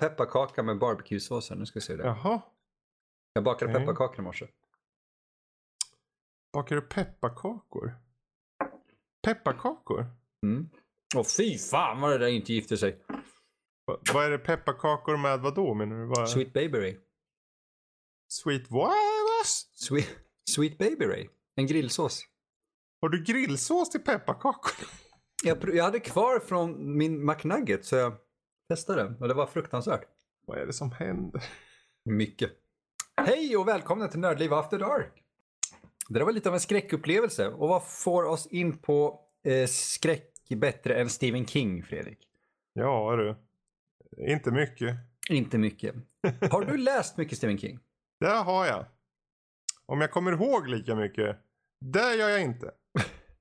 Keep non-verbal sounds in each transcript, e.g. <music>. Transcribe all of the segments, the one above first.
Jag pepparkaka med barbecuesås här. Nu ska vi se det. Jaha. Jag bakade Okej. pepparkakor i morse. Bakar du pepparkakor? Pepparkakor? Mm. Och fy fan vad det där inte gifter sig. Va, vad är det pepparkakor med vad då menar du? Vad? Sweet Baby Ray. Sweet what? Sweet, Sweet Baby Ray. En grillsås. Har du grillsås till pepparkakor? Jag, jag hade kvar från min McNugget så jag testade och det var fruktansvärt. Vad är det som händer? Mycket. Hej och välkomna till Nördliv After Dark. Det där var lite av en skräckupplevelse. Och vad får oss in på eh, skräck bättre än Stephen King, Fredrik? Ja du. Inte mycket. Inte mycket. Har du läst mycket Stephen King? Det har jag. Om jag kommer ihåg lika mycket. Det gör jag inte.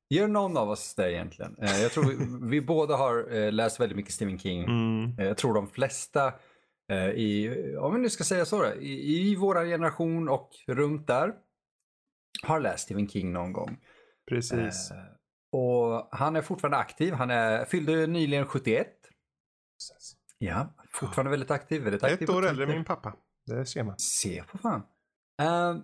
Gör någon av oss det egentligen? Eh, jag tror vi, <laughs> vi båda har eh, läst väldigt mycket Stephen King. Mm. Eh, Jag tror de flesta i, om vi nu ska säga så då, i, i vår generation och runt där har läst Stephen King någon gång. Precis. Och han är fortfarande aktiv. Han är, fyllde nyligen 71. Ja, fortfarande väldigt aktiv. Väldigt aktiv Ett år äldre än min pappa. Det ser man. Se på fan. Eh,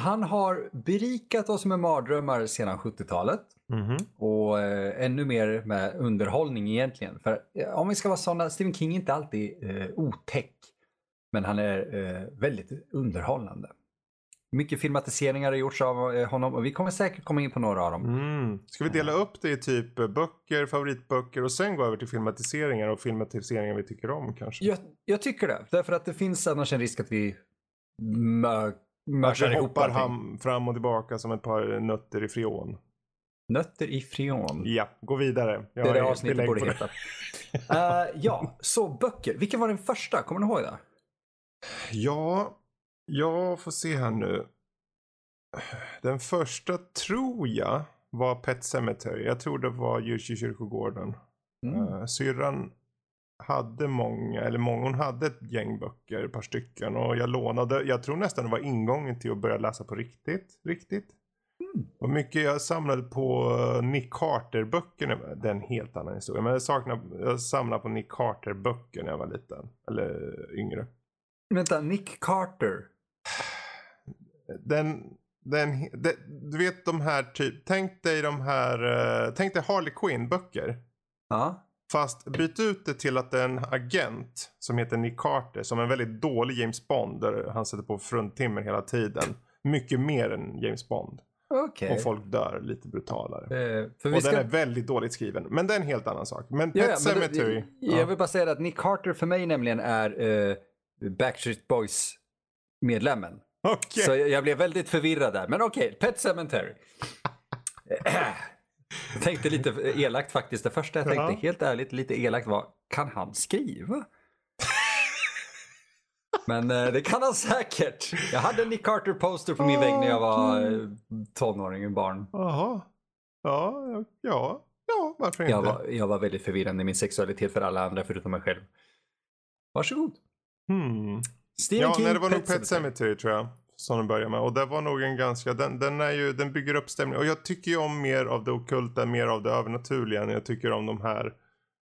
han har berikat oss med mardrömmar sedan 70-talet. Mhm. Och eh, ännu mer med underhållning egentligen. För eh, om vi ska vara sådana, Stephen King är inte alltid eh, otäck. Men han är eh, väldigt underhållande. Mycket filmatiseringar har gjorts av eh, honom och vi kommer säkert komma in på några av dem. Mm. Ska vi dela upp det i typ eh, böcker, favoritböcker och sen gå över till filmatiseringar och filmatiseringar vi tycker om kanske? Jag, jag tycker det. Därför att det finns annars en risk att vi vi ihop hoppar ham, fram och tillbaka som ett par nötter i freon. Nötter i freon. Ja, gå vidare. Jag det är det avsnittet borde heta. <laughs> Eh, ja, så böcker. Vilken var den första? Kommer du ihåg det? Ja, jag får se här nu. Den första tror jag var Pet Cemetery. Jag tror det var Djurs i kyrkogården. Mm. Uh, syrran hade många, eller många, hon hade ett gäng böcker, ett par stycken. Och jag lånade, jag tror nästan det var ingången till att börja läsa på riktigt. riktigt. Mm. Och mycket jag samlade på eh, Nick Carter-böckerna. Det är en helt annan historia. Men jag, saknar, jag samlade på Nick Carter-böcker när jag var liten. Eller yngre. Vänta, Nick Carter. Den, den, det- du vet de här typ, tänk dig de här, eh, tänk dig Harley Quinn böcker. Ja. Fast byt ut det till att det är en agent som heter Nick Carter som är en väldigt dålig James Bond där han sätter på fruntimmer hela tiden. Mycket mer än James Bond. Okej. Och folk dör lite brutalare. Eh, för vi Och ska... den är väldigt dåligt skriven. Men det är en helt annan sak. Men Pet Ja, ja, men det- Cemetery. Jag vill bara säga att Nick Carter för mig nämligen är eh, Backstreet Boys medlemmen. Okej. Så jag, jag blev väldigt förvirrad där. Men okej, Pet Cemetery. <clears throat> jag <laughs> tänkte lite elakt faktiskt. Det första jag tänkte Ja. helt ärligt lite elakt var, kan han skriva? Men eh, det kan han säkert. Jag hade en Nick Carter poster på min vägg när jag var eh, tonåring, barn. Jaha. Ja, ja, ja, varför inte? Jag var, jag var väldigt förvirrande i min sexualitet för alla andra förutom mig själv. Varsågod. Hmm. Stephen Ja, King, nej, det var nog Pet. Cemetery tror jag. Som den började med. Och det var nog en ganska, den, den är ju, den bygger upp stämningen. Och jag tycker ju om mer av det ockulta, mer av det övernaturliga. än Jag tycker om de här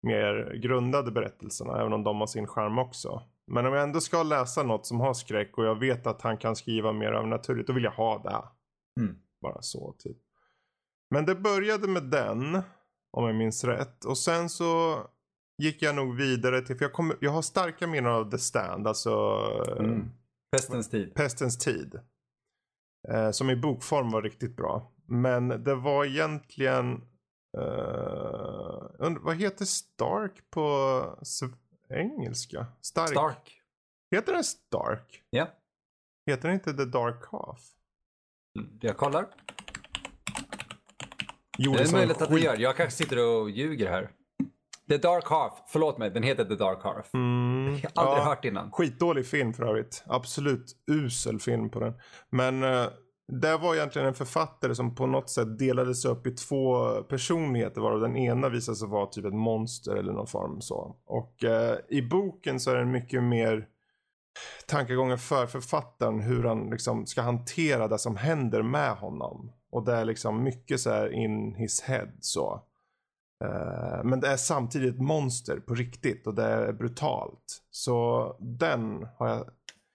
mer grundade berättelserna. Även om de har sin charm också. Men om jag ändå ska läsa något som har skräck och jag vet att han kan skriva mer övernaturligt. Då vill jag ha det. Mm. Bara så typ. Men det började med den. Om jag minns rätt. Och sen så gick jag nog vidare till, för jag, kommer, jag har starka minnen av The Stand. Alltså Mm. Pestens tid. Pestens tid. Eh, som i bokform var riktigt bra. Men det var egentligen... Eh, und- vad heter Stark på engelska? Stark. Stark. Heter den Stark? Ja, Heter den inte The Dark Half? jag kollar. Jo, Det är möjligt att det gör. Jag kanske sitter och ljuger här. The Dark Half. Förlåt mig, den heter The Dark Half. Mm, Jag har aldrig ja. hört innan. Skitdålig film för övrigt. Absolut usel film på den. Men uh, det var egentligen en författare som på något sätt delades upp i två personligheter. Varav den ena visade sig vara typ ett monster eller någon form så. Och eh, i boken så är det mycket mer tankegångar för författaren. Hur han liksom ska hantera det som händer med honom. Och det är liksom mycket så här in his head så. Eh, men det är samtidigt ett monster på riktigt och det är brutalt. Så den har jag...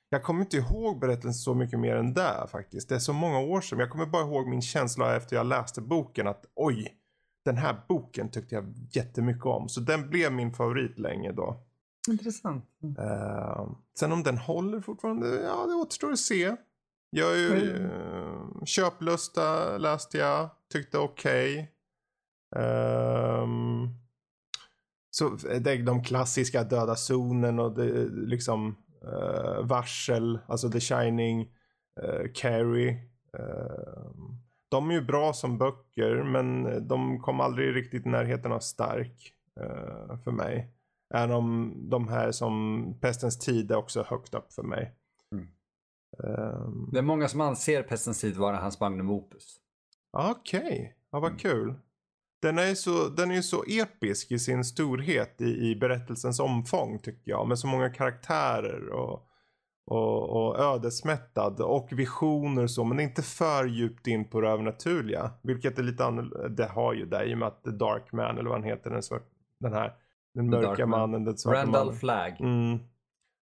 Jag kommer inte ihåg berättelsen så mycket mer än det faktiskt. Det är så många år sedan. Jag kommer bara ihåg min känsla efter jag läste boken att oj, den här boken tyckte jag jättemycket om. Så den blev min favorit länge då. Intressant. Uh, sen om den håller fortfarande, ja det återstår att se. Jag är ju, uh, Köplusta läste jag, tyckte okej. Okay. Um, så det är de klassiska döda zonen och det, liksom uh, varsel, alltså The Shining, uh, Carrie. Uh, de är ju bra som böcker men de kom aldrig riktigt i närheten av stark uh, för mig. Även om de här som Pestens tid är också högt upp för mig. Mm. Um... Det är många som anser Pestens tid vara hans magnum opus. Okej, okay. ja, vad mm. kul. Den är, så, den är så episk i sin storhet i, i berättelsens omfång tycker jag. Med så många karaktärer och, och, och ödesmättad och visioner och så. Men inte för djupt in på det övernaturliga. Vilket är lite annorlunda. Det har ju det i och med att The Dark Man eller vad han heter. Den, den här den mörka mannen, den svarta Randall mannen. Flagg. Mm.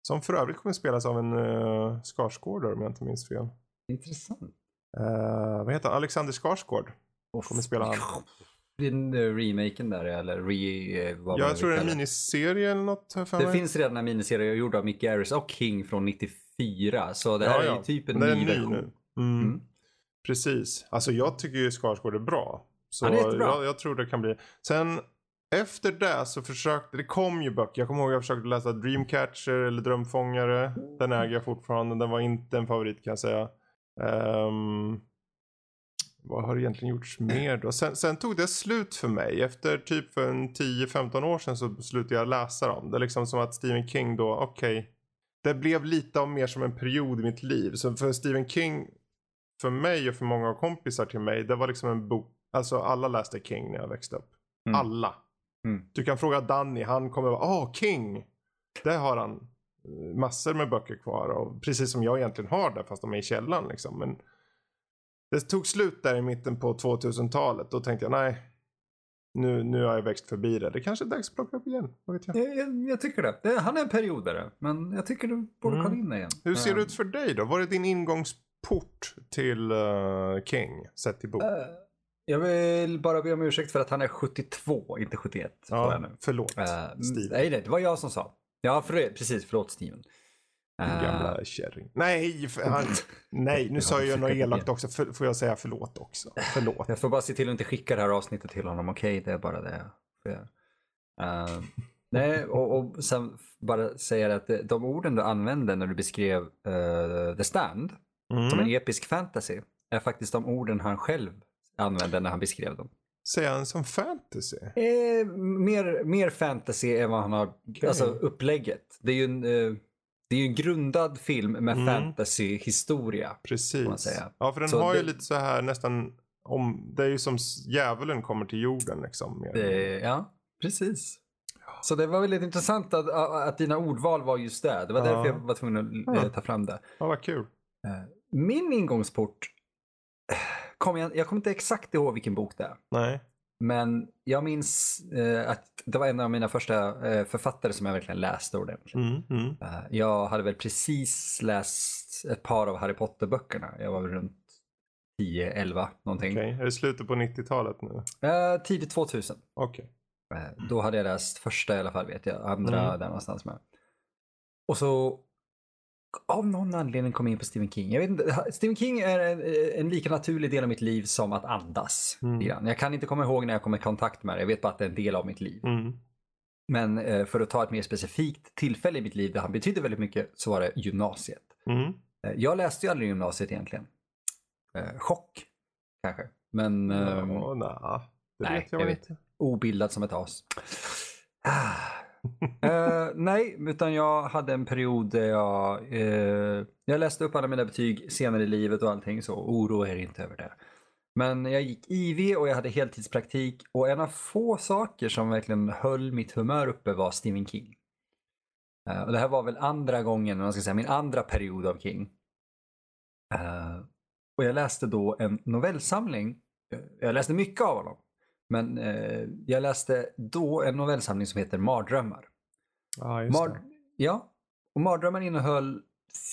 Som för övrigt kommer spelas av en uh, Skarsgårdare om jag inte minns fel. Intressant. Uh, vad heter han? Alexander Skarsgård. Oh, kommer spela han. Den uh, remaken där eller re, vad Jag tror det är en miniserie eller något. För det mig. finns redan en miniserie gjord av Mick Garris och King från 94. Så det här ja, ja. är typ en ny, ny version. Nu. Mm. Mm. Precis. Alltså jag tycker ju Skarsgård är bra. Så Han är jättebra. Jag, jag tror det kan bli. Sen efter det så försökte, det kom ju böcker. Jag kommer ihåg att jag försökte läsa Dreamcatcher eller Drömfångare. Den äger jag fortfarande. Den var inte en favorit kan jag säga. Um, vad har egentligen gjorts mer då? Sen, sen, tog det slut för mig. Efter typ för en 10-15 år sedan så slutade jag läsa dem. Det är liksom som att Stephen King då, okej. Okay, det blev lite av mer som en period i mitt liv. Så för Stephen King, för mig och för många kompisar till mig, det var liksom en bok. Alltså alla läste King när jag växte upp. Mm. Alla. Mm. Du kan fråga Danny, han kommer vara, ah oh, King. Det har han eh, massor med böcker kvar. Och precis som jag egentligen har det fast de är i källaren liksom. Men det tog slut där i mitten på 2000-talet. Då tänkte jag nej. Nu, nu har jag växt förbi det. Det kanske är dags att plocka upp igen. Jag? Jag, jag, jag tycker det. Han är en periodare. Men jag tycker du borde mm. kolla in det igen. Hur ser det ut för dig då? Var är din ingångsport till uh, King? Sett till bok? Uh, jag vill bara be om ursäkt för att han är 72, inte 71. Ja, nu. Förlåt, uh, Steven. Nej, det var jag som sa. Ja, för, precis. Förlåt, Steven. Uh, gamla kärring. Nej, han, nej, nu <laughs> sa jag något elakt också. För, får jag säga förlåt också? Förlåt. Jag får bara se till att inte skicka det här avsnittet till honom. Okej, okay, det är bara det. Uh, nej, och, och sen bara säga att de orden du använde när du beskrev uh, The Stand mm. som en episk fantasy är faktiskt de orden han själv använde när han beskrev dem. Säger han som fantasy? Eh, mer, mer fantasy än vad han har, okay. alltså upplägget. Det är ju en, eh, det är ju en grundad film med mm. fantasy-historia. Precis. Ja, för den så har det, ju lite så här nästan, om, det är ju som djävulen kommer till jorden liksom. Det, ja, precis. Så det var väldigt intressant att, att dina ordval var just det. Det var ja. därför jag var tvungen att ja. Eh, ta fram det. Ja, vad kul. Eh, min ingångsport kom jag, jag kommer inte exakt ihåg vilken bok det är. Nej. Men jag minns eh, att det var en av mina första eh, författare som jag verkligen läste ordentligt. Mm, mm. Eh, jag hade väl precis läst ett par av Harry Potter-böckerna. Jag var väl runt 10-11 någonting. Okay. Är det slutet på 90-talet nu? Eh, tidigt 2000. Okay. Eh, då hade jag läst första i alla fall vet jag, andra mm. där någonstans med. Och så av någon anledning kom in på Stephen King. Jag vet inte, Stephen King är en, en lika naturlig del av mitt liv som att andas. Mm. Jag kan inte komma ihåg när jag kom i kontakt med det. Jag vet bara att det är en del av mitt liv. Mm. Men eh, för att ta ett mer specifikt tillfälle i mitt liv där han betydde väldigt mycket så var det gymnasiet. Mm. Eh, jag läste ju aldrig gymnasiet egentligen. Eh, chock kanske. Men... Eh, no, det nej, vet jag, jag vet. Obildad som ett as. Ah uh, <laughs> nej, utan jag hade en period där jag, uh, jag läste upp alla mina betyg senare i livet och allting så oroa er inte över det. Men jag gick IV och jag hade heltidspraktik och en av få saker som verkligen höll mitt humör uppe var Stephen King. Uh, och det här var väl andra gången, man ska säga, min andra period av King. och jag läste då en novellsamling. Jag läste mycket av honom. Men eh, jag läste då en novellsamling som heter Mardrömmar. Ja, just Mar- ja, och Mardrömmar innehöll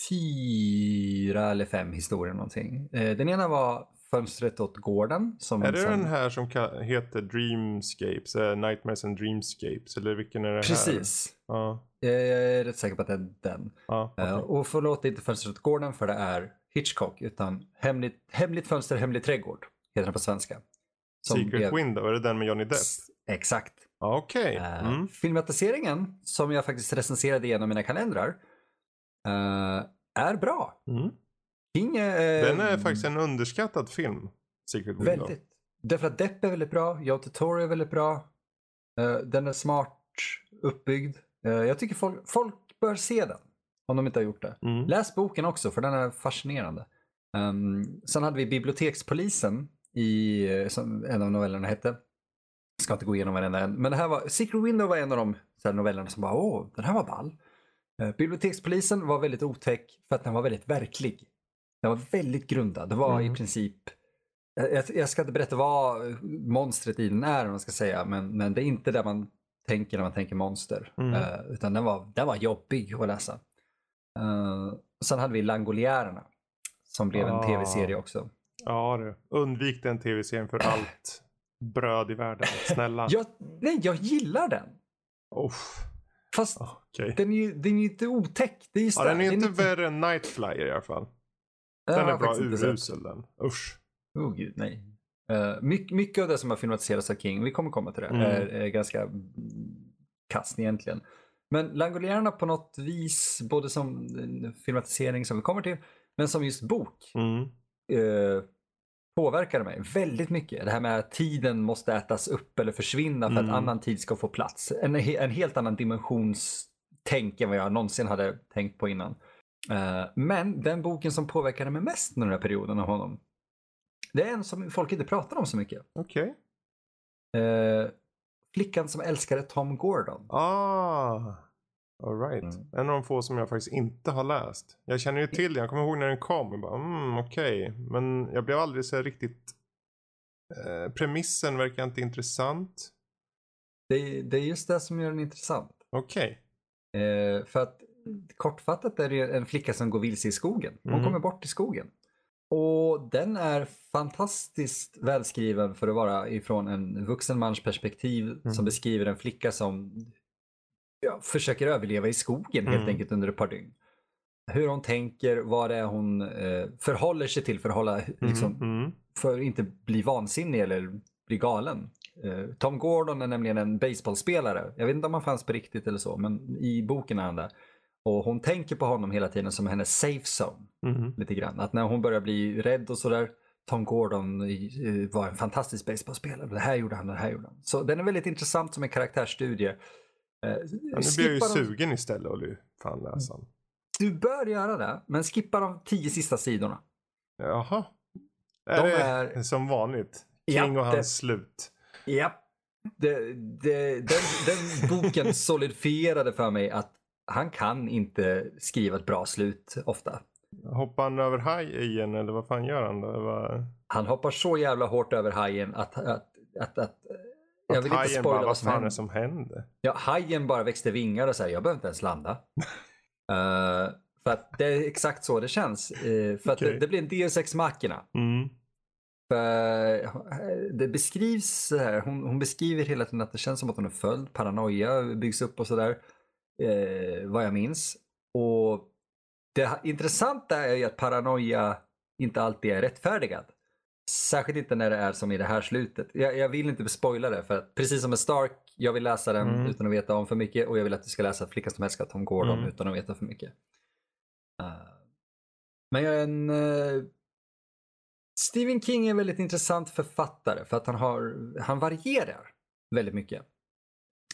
fyra eller fem historier någonting. Eh, den ena var Fönstret åt gården. Som Är det som- den här som ka- heter Dreamscapes? Eh, Nightmares and Dreamscapes? Eller vilken är det här? Precis. Ja, Jag är rätt säker på att det är den. ja okej. Eh, och förlåt inte Fönstret åt gården för det är Hitchcock utan Hemligt, hemligt fönster, hemlig trädgård heter den på svenska. Secret är- Window, är det den med Johnny Depp? Exakt. Ja, Okej. Eh, Mm. Filmatiseringen som jag faktiskt recenserade igenom mina kalendrar eh, är bra. Mm. King är, Den är faktiskt en underskattad film. Secret Window. Väldigt. Därför att Depp är väldigt bra, Joe Totoro är väldigt bra. Den är smart uppbyggd. Jag tycker folk, folk bör se den. Om de inte har gjort det. Mm. Läs boken också för den är fascinerande. Um, sen hade vi Bibliotekspolisen i, eh, som en av novellerna hette. Jag ska inte gå igenom varenda en. Men det här var, Secret Window var en av de så novellerna som bara, åh, den här var ball. Eh, Bibliotekspolisen var väldigt otäck för att den var väldigt verklig. Den var väldigt grundad. Det var Mm. i princip, jag, jag- ska inte berätta vad monstret i den är, om man ska säga, men, men det är inte det man tänker när man tänker monster. Mm. Eh, utan den var, den var jobbig att läsa. Uh, sen hade vi Langoliärerna som blev en Ah. tv-serie också. Ja du. Undvik den tv-serien för allt bröd i världen. Snälla. Jag, nej, jag gillar den. Uff. Fast Okej. den är ju den är inte otäck. Det är Ja, den är inte inte- värre än Night Flyer i alla fall. Ja, Den jag är bra urusel den. Usch. Oh gud, nej. Uh, mycket, mycket av det som har filmatiserats av King, vi kommer komma till det, Mm. är, är ganska kast egentligen. Men Langolierna på något vis, både som filmatisering som vi kommer till, men som just bok, Mm. Eh, påverkade mig väldigt mycket. Det här med att tiden måste ätas upp eller försvinna för Mm. att annan tid ska få plats. En, en helt annan dimensionstänk än vad jag någonsin hade tänkt på innan. Eh, men den boken som påverkade mig mest under den här perioden av honom, det är en som folk inte pratar om så mycket. Okej. Eh, Flickan som älskade Tom Gordon. Ah. Alright. Mm. En av de få som jag faktiskt inte har läst. Jag känner ju till den. Jag kommer ihåg när den kom. Jag bara, mm, okej. Men jag blev aldrig så riktigt... Eh, premissen verkar inte intressant. Det, det är just det som gör den intressant. Okej. Eh, för att kortfattat är det en flicka som går vilse i skogen. Hon Mm. kommer bort i skogen. Och den är fantastiskt välskriven för att vara ifrån en vuxen mans perspektiv Mm. som beskriver en flicka som ja, försöker överleva i skogen helt Mm. enkelt under ett par dygn. Hur hon tänker, vad det är hon eh, förhåller sig till för att, hålla, liksom, Mm, mm. för att inte bli vansinnig eller bli galen. Eh, Tom Gordon är nämligen en baseballspelare. Jag vet inte om han fanns på riktigt eller så, men i boken är han där. Och hon tänker på honom hela tiden som hennes safe zone. Mm. Lite grann. Att när hon börjar bli rädd och sådär, Tom Gordon eh, var en fantastisk baseballspelare. Det här gjorde han, det här gjorde han. Så den är väldigt intressant som en karaktärsstudie. Eh, Ja, nu blir jag ju skippa de- sugen istället att fan läsa den. Du bör göra det, men skippa de tio sista sidorna. Jaha. Är De det är- som vanligt? Ja, King och det- hans slut. Ja. Det, det, den, den boken <laughs> solidifierade för mig att han kan inte skriva ett bra slut ofta. Hoppar han över haj igen eller vad fan gör han då? Vad... Han hoppar så jävla hårt över hajen att, att, att, att jag Att vill inte spoila vad vad som fan är händer. det som händer? Ja, hajen bara växte vingar och säger jag behöver inte ens landa. <laughs> Eh, för att det är exakt så det känns. Eh, för att Okej. det, det blir en Deus Ex Machina. Mm. För, eh, det beskrivs så här, hon, hon beskriver hela tiden att det känns som att hon är följd, paranoia byggs upp och sådär. Eh, vad jag minns. Och det intressanta är ju att paranoia inte alltid är rättfärdigad. Särskilt inte när det är som i det här slutet. Jag, jag vill inte spoila det för att precis som med Stark, jag vill läsa den Mm. utan att veta om för mycket och jag vill att du ska läsa Flickan som älskar Tom Gordon Mm. utan att veta för mycket. Eh, men jag är en eh, Stephen King är en väldigt intressant författare för att han, har, han varierar väldigt mycket.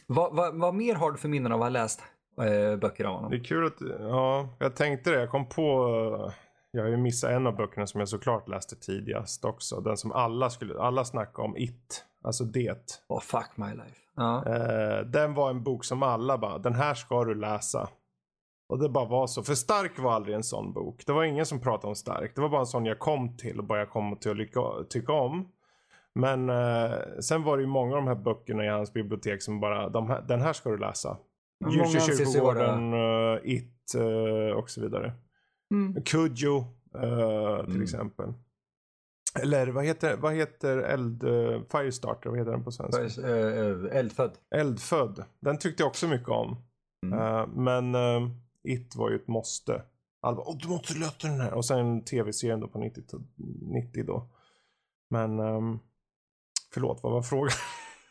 Vad, vad, vad mer har du för minnen av att ha läst eh, böcker av honom? Det är kul att, ja, jag tänkte det. Jag kom på, jag har ju missat en av böckerna som jag såklart läste tidigast också. Den som alla skulle, alla snackade om, It. Alltså det. Oh, fuck my life. Ja. Eh, den var en bok som alla bara, den här ska du läsa. Och det bara var så. För Stark var aldrig en sån bok. Det var ingen som pratade om Stark. Det var bara en sån jag kom till och bara jag kom till att lycka, tycka om. Men eh, sen var det ju många av de här böckerna i hans bibliotek som bara, de här, den här ska du läsa. Djurkyrkogården, uh, It uh, och så vidare. Mm. Kujo uh, till Mm. exempel. Eller vad heter, vad heter eld, uh, Firestarter, vad heter den på svenska? Eh, eh, Eldfödd. Eldfödd. Den tyckte jag också mycket om. Mm. Eh, men eh, It var ju ett måste. Alla bara, du måste lösa den här. Och sen tv-serien då på 90, t- 90 då. Men um, förlåt, vad var frågan?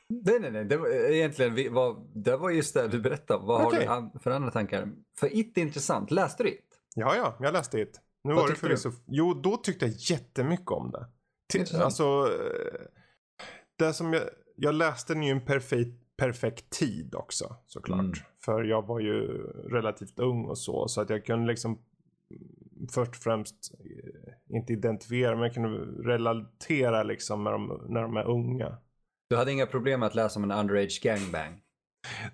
Nej, nej, nej. Det var, egentligen, vi, vad, det var just det du berättade. Vad Okej. har du för andra tankar? För It är intressant. Läste du It? Ja, ja, jag läste It. Nu Vad var det förvisso... Jo, då tyckte jag jättemycket om det. Till, alltså, eh, det som jag... Jag läste den ju en perfekt, perfekt tid också såklart. Mm. För jag var ju relativt ung och så. Så att jag kunde liksom först och främst eh, inte identifiera men jag kunde relatera liksom med dem, när de är unga. Du hade inga problem med att läsa om en underage gangbang?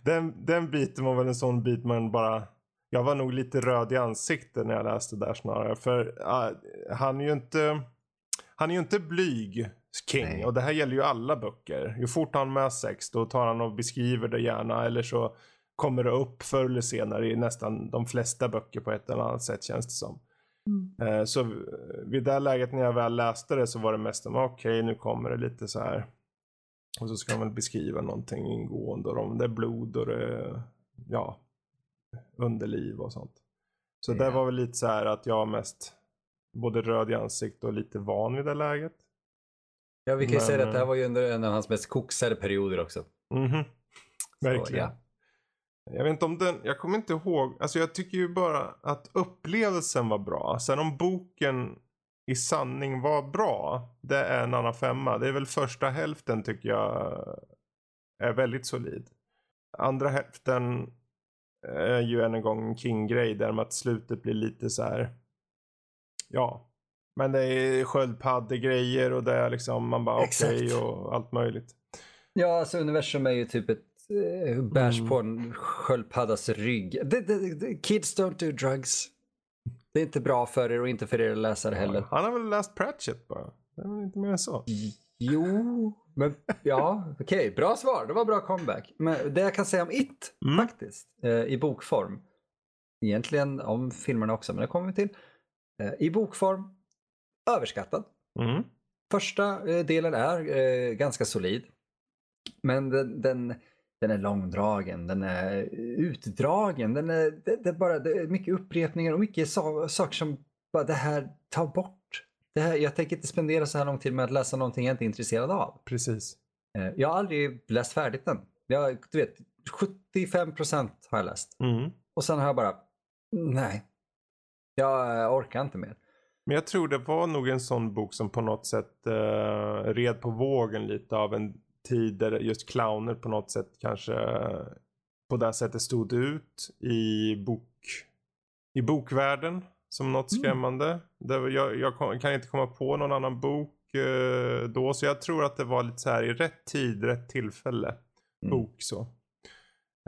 Den, den biten var väl en sån bit man bara... Jag var nog lite röd i ansiktet när jag läste där snarare. För ah, han är ju inte... Han är ju inte blyg King. Nej. Och det här gäller ju alla böcker. Ju fort han med sex då tar han och beskriver det gärna. Eller så kommer det upp förr eller senare i nästan de flesta böcker på ett eller annat sätt känns det som. Eh, Så vid det läget när jag väl läste det så var det mest om okej nu kommer det lite så här. Och så ska man väl beskriva någonting ingående och om det är blod och det ja, underliv och sånt. Så det Ja. var väl lite så här att jag mest både röd i ansiktet och lite van vid det läget. Ja, vi kan ju Men, säga att det här eh, var ju under en av hans mest koksade perioder också. Mhm. Så, Verkligen. ja. Jag vet inte om den, jag kommer inte ihåg, alltså jag tycker ju bara att upplevelsen var bra. Sen om boken i sanning var bra, det är en annan femma. Det är väl första hälften tycker jag är väldigt solid. Andra hälften är ju än en gång en King-grej där med att slutet blir lite så här. Ja, men det är sköldpaddegrejer och det är liksom man bara okej Exakt. och allt möjligt. Ja, alltså universum är ju typ ett eh, bärs Mm. på en sköldpaddas rygg. Det, det, det, kids don't do drugs. Det är inte bra för er och inte för er läsare heller. Han har väl läst Pratchett bara. Det är väl inte mer än så. Jo, men ja, okej, bra svar. Det var bra comeback. Men det jag kan säga om It, Mm. faktiskt, eh, i bokform. Egentligen om filmerna också, men det kommer vi till. Eh, I bokform, överskattad. Mm. Första eh, delen är eh, ganska solid. Men den, den, den är långdragen, den är utdragen, den är, det, det är bara det är mycket upprepningar och mycket sa, saker som bara det här, ta bort. Det här, jag tänker inte spendera så här lång tid med att läsa någonting jag inte är intresserad av. Precis. Eh, jag har aldrig läst färdigt den. Jag, du vet, 75% har jag läst. Mm. Och sen har jag bara, nej. Jag eh, orkar inte mer. Men jag tror det var nog en sån bok som på något sätt uh, red på vågen lite av en tid där just clowner på något sätt kanske eh, på det sättet stod ut i bok i bokvärlden som något Mm. skrämmande. Var, jag, jag kan inte komma på någon annan bok eh, då så jag tror att det var lite så här i rätt tid, rätt tillfälle. Mm. bok så.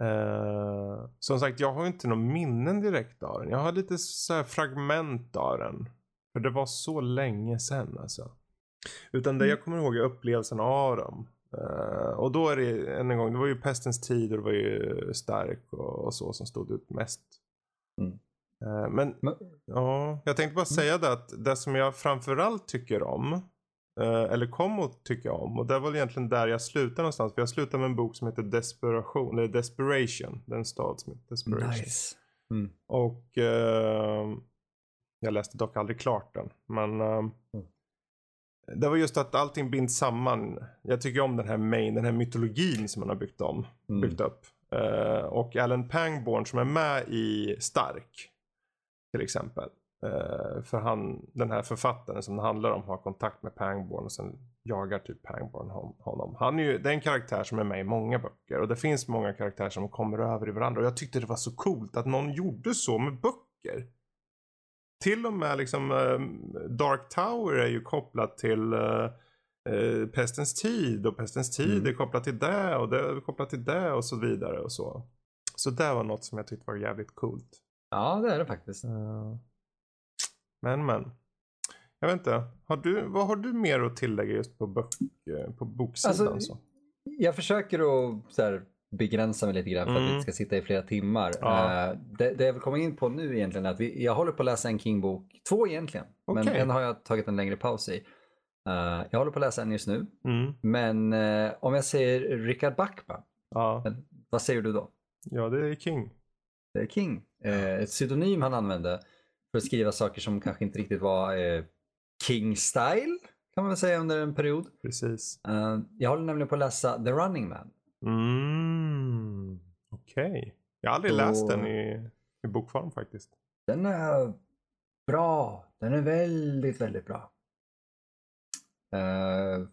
Eh, som sagt, jag har inte någon minnen direkt av den. Jag har lite så här fragment av den. För det var så länge sedan alltså. Utan det jag kommer ihåg är upplevelsen av dem. Eh, och då är det än en gång, det var ju pestens tid och det var ju stark och, och så som stod ut mest. Mm. Eh, men Men- ja, jag tänkte bara säga det att det som jag framförallt tycker om Eh, eller kom att tycka om. Och det var egentligen där jag slutade någonstans. För jag slutade med en bok som heter Desperation. Eller Desperation. Den stad som heter Desperation. Nice. Mm. Och eh, jag läste dock aldrig klart den. Men eh, det var just att allting binds samman. Jag tycker om den här main, den här mytologin som man har byggt om. Mm. Byggt upp. Eh, och Alan Pangborn som är med i Stark. Till exempel. Eh, för han, den här författaren som det handlar om har kontakt med Pangborn och sen jagar typ Pangborn hon- honom. Han är ju, det är en karaktär som är med i många böcker och det finns många karaktärer som kommer över i varandra och jag tyckte det var så coolt att någon gjorde så med böcker. Till och med liksom eh, Dark Tower är ju kopplat till eh, Pestens tid och Pestens tid Mm. är kopplat till det och det är kopplat till det och så vidare och så. Så det var något som jag tyckte var jävligt coolt. Ja, det är det faktiskt. Eh, Men men. Jag vet inte. Har du, vad har du mer att tillägga just på, bok, eh, på boksidan? Alltså, så? Jag försöker att här, begränsa mig lite grann för att vi Mm. inte ska sitta i flera timmar. Ja. Eh, det, det jag vill komma in på nu egentligen är att vi, jag håller på att läsa en King-bok. Två egentligen, men Okej. en har jag tagit en längre paus i. Jag håller på att läsa en just nu, Mm. men om jag säger Richard Bachman, Ja. vad säger du då? ja, det är King. Det är King. Eh, ett pseudonym han använde för att skriva saker som kanske inte riktigt var eh, King-style, kan man väl säga under en period. Precis. Eh, jag håller nämligen på att läsa The Running Man. Mm. Okej. Jag har aldrig Då- läst den i, i bokform faktiskt. Den är bra. Den är väldigt, väldigt bra. Eh,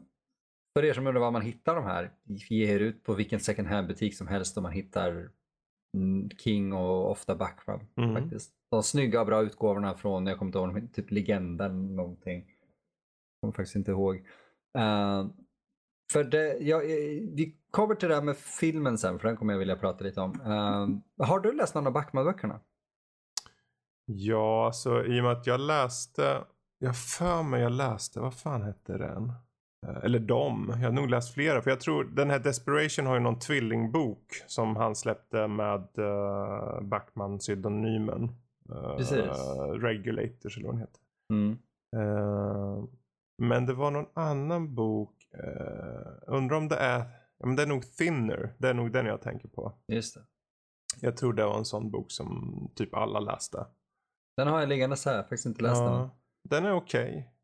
för er som undrar var man hittar de här, ge er ut på vilken second hand butik som helst och man hittar King och ofta Backrum Mm. faktiskt. De snygga och bra utgåvorna från, jag kommer inte ihåg, typ Legenden någonting. Jag kommer faktiskt inte ihåg. Eh, för det, jag, eh, vi kommer till det här med filmen sen, för den kommer jag vilja prata lite om. Eh, har du läst någon av Backman-böckerna? Ja, alltså i och med att jag läste, jag för mig jag läste, vad fan hette den? Eh, Eller de, jag har nog läst flera. För jag tror den här Desperation har ju någon tvillingbok som han släppte med uh, Backman-pseudonymen. Uh, Precis. Regulators eller vad den heter. Mm. Eh, men det var någon annan bok, uh, undrar om det är, ja, men det är nog Thinner, det är nog den jag tänker på. Just det. Jag tror det var en sån bok som typ alla läste. Den har jag liggande så här, faktiskt inte läst den. Ja, den är okej. Eh,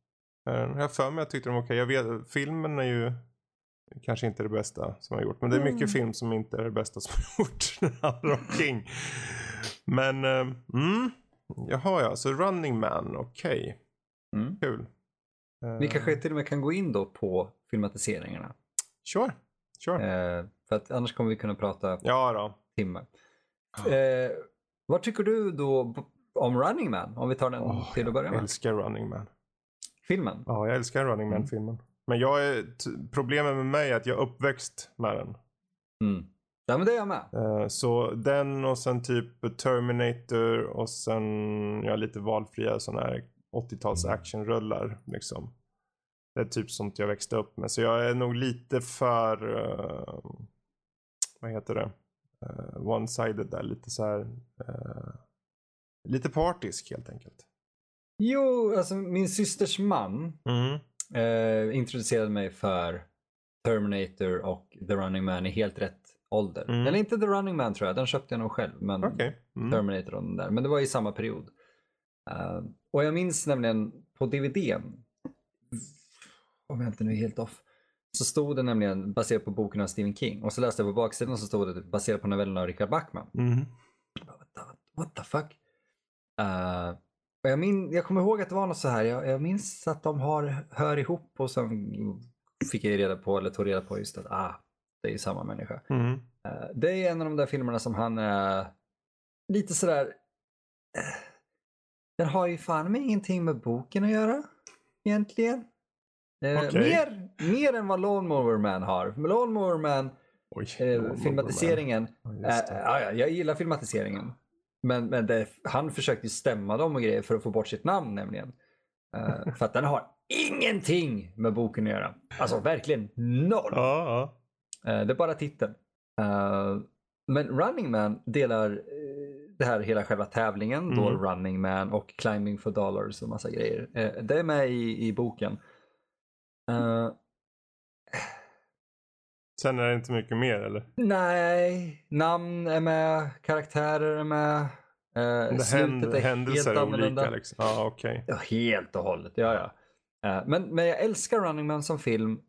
Jag har för mig att jag tyckte den var okej. Jag vet, filmen är ju kanske inte det bästa som har gjort. Men det är mycket Mm. film som inte är det bästa som har <laughs> gjort. Den handlar om King. Men, eh, mm. Jaha ja, så Running Man, okej. Mm. Kul. Vi kanske till och med kan gå in då på filmatiseringarna. Sure. Sure. Eh, för att annars kommer vi kunna prata Ja då. timmar. Eh, vad tycker du då om Running Man? Om vi tar den Åh, till att börja jag med. älskar Running Man. Filmen? Ja, jag älskar Running Mm. Man-filmen. Men jag är, problemet med mig är att jag är uppväxt med den. Mm. Ja men det är jag med. Eh, Så den och sen typ Terminator och sen ja, lite valfria sådana här 80-tals Mm. actionrullar liksom. Det är typ sånt jag växte upp med. Så jag är nog lite för, eh, vad heter det, uh, one-sided där. Lite så här, lite partisk helt enkelt. Jo, alltså min systers man Mm. eh, introducerade mig för Terminator och The Running Man i helt rätt ålder. Mm. Eller inte The Running Man tror jag, den köpte jag nog själv. Men Okej. Mm. Terminator och den där. Men det var i samma period. Eh, och jag minns nämligen på DVDn, om jag inte nu är helt off, så stod det nämligen baserat på boken av Stephen King. Och så läste jag på baksidan och så stod det typ baserat på novellerna av Richard Bachman. Mm. Bara, What the, what the fuck? Eh, och jag, min, jag kommer ihåg att det var något så här, jag, jag minns att de har, hör ihop och sen fick jag reda på, eller tog reda på just att ah, det är samma människa. Mm. Eh, Det är en av de där filmerna som han är lite sådär... eh, Den har ju fan med ingenting med boken att göra egentligen. Eh, Okej. mer, mer än vad Lawnmower Man har. Lawnmower Man, Oj. eh, filmatiseringen, eh, Ja, ja, ja, jag gillar filmatiseringen. Men, men det, han försökte stämma dem och grejer för att få bort sitt namn nämligen. Eh, för att den har ingenting med boken att göra. Alltså verkligen noll. Ja, ja. Eh, Det är bara titeln. Eh, Men Running Man delar det här hela själva tävlingen, då Mm. Running Man och Climbing for Dollars och massa grejer. Det är med i, i boken. Sen är det inte mycket mer eller? nej, namn är med, karaktärer är med. Eh, Det händer, är händelser helt är olika liksom. Ja, okej. Ja, helt och hållet, ja ja. Eh, Men, men jag älskar Running Man som film.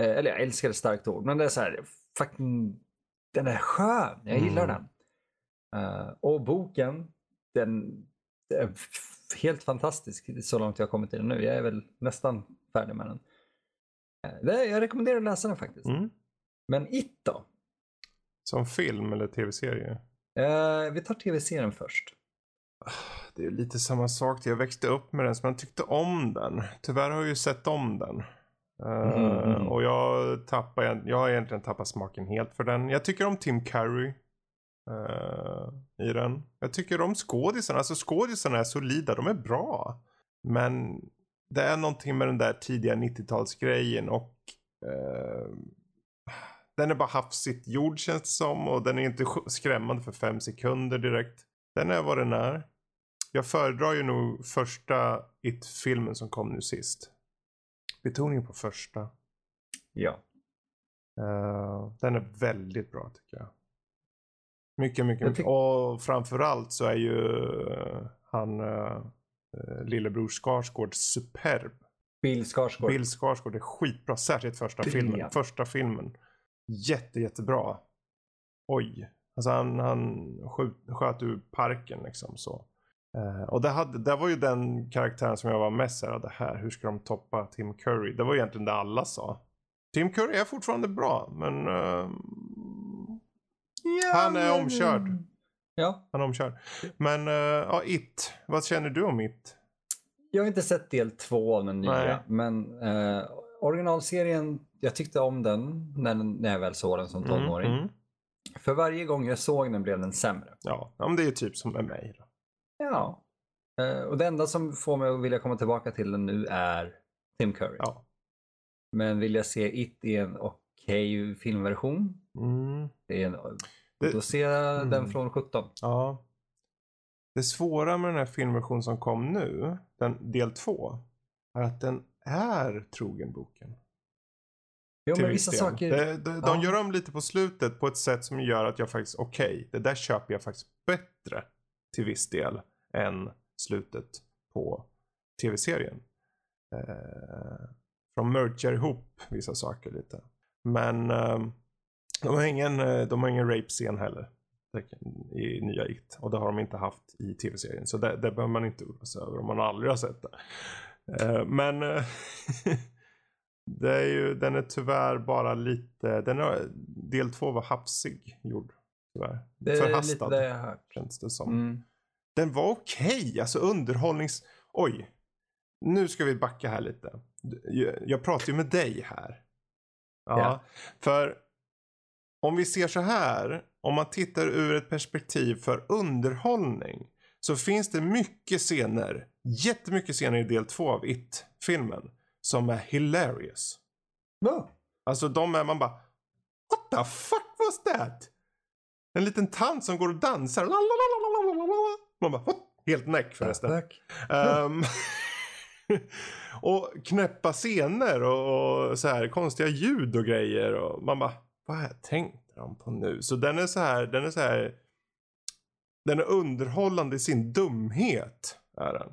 Eh, Eller jag älskar ett starkt ord, men det är så här, fucking, den är skön. Jag gillar Mm. den. Eh, och boken, den är helt fantastisk så långt jag har kommit i den nu. Jag är väl nästan färdig med den. Eh, jag rekommenderar att läsa den faktiskt. Mm. Men It då? Som film eller tv-serie? Eh, vi tar tv-serien först. Det är lite samma sak. Jag växte upp med den så man tyckte om den. Tyvärr har jag ju sett om den. Mhm, mhm. Och jag tappar, jag har egentligen tappat smaken helt för den. Jag tycker om Tim Curry. eh, I den. Jag tycker om skådisarna. Alltså skådisarna är solida. De är bra. Men det är någonting med den där tidiga 90-talsgrejen och eh, den är bara hafsigt gjord känns det som och den är inte skrämmande för fem sekunder direkt. Den är vad den är. Jag föredrar ju nog första It-filmen som kom nu sist. Betoning på första. Ja. Uh, den är väldigt bra tycker jag. Mycket, mycket, mycket. tyck- Och framförallt så är ju uh, han uh, lillebror Skarsgård superb. Bill Skarsgård. Bill Skarsgård är skitbra, särskilt första filmen. Ja. Första filmen. Jätte, jättebra. Oj. Alltså han, han skjut, sköt ur parken liksom så. Uh, och det, hade, det var ju den karaktären som jag var mest såhär, det här, hur ska de toppa Tim Curry? Det var egentligen det alla sa. Tim Curry är fortfarande bra, men uh, Ja, han är men- omkörd. Ja. Han är omkörd. Men uh, ja, It. Vad känner du om It? Jag har inte sett del två av den nya, Nej. men eh, originalserien, jag tyckte om den när, när jag väl såg den som Mm, tonåring. mm. För varje gång jag såg den blev den sämre. Ja, men det är typ som med mig. Då. Ja. Eh, och det enda som får mig att vilja komma tillbaka till den nu är Tim Curry. Ja. Men vill jag se It i en okej filmversion, Mm. det är en, Det- då ser jag Mm. den från 17. Ja. Det svåra med den här filmversionen som kom nu, den, del två, är att den är trogen boken. Jo, men viss vissa del. saker... Det, de, de Ja. gör om lite på slutet på ett sätt som gör att jag faktiskt, okej, det där köper jag faktiskt bättre till viss del än slutet på tv-serien. Eh, de mergar ihop vissa saker lite. Men eh, de har ingen, eh, de har ingen rape-scen heller i nya It. Och det har de inte haft i tv-serien. Så det, det behöver man inte oroa sig över om man aldrig har sett det. Eh, men eh, <laughs> det är ju, den är tyvärr bara lite, den är, del två var hafsig gjord. Tyvärr. det är lite Förhastad det jag hört. känns det som. Mm. Den var okej, alltså underhållnings... Oj. Nu ska vi backa här lite. Jag, jag pratar ju med dig här. Ja, Ja. för om vi ser så här, om man tittar ur ett perspektiv för underhållning så finns det mycket scener, jättemycket scener i del två av It-filmen som är hilarious. Ja. Alltså de är man bara What the fuck was that? En liten tant som går och dansar. Man bara What? Helt näck förresten. Tack. Ehm, <laughs> och knäppa scener och, och så här konstiga ljud och grejer. Och man bara, vad tänkte de på nu? Så den är så här, den är så här. Den är underhållande i sin dumhet. Är den.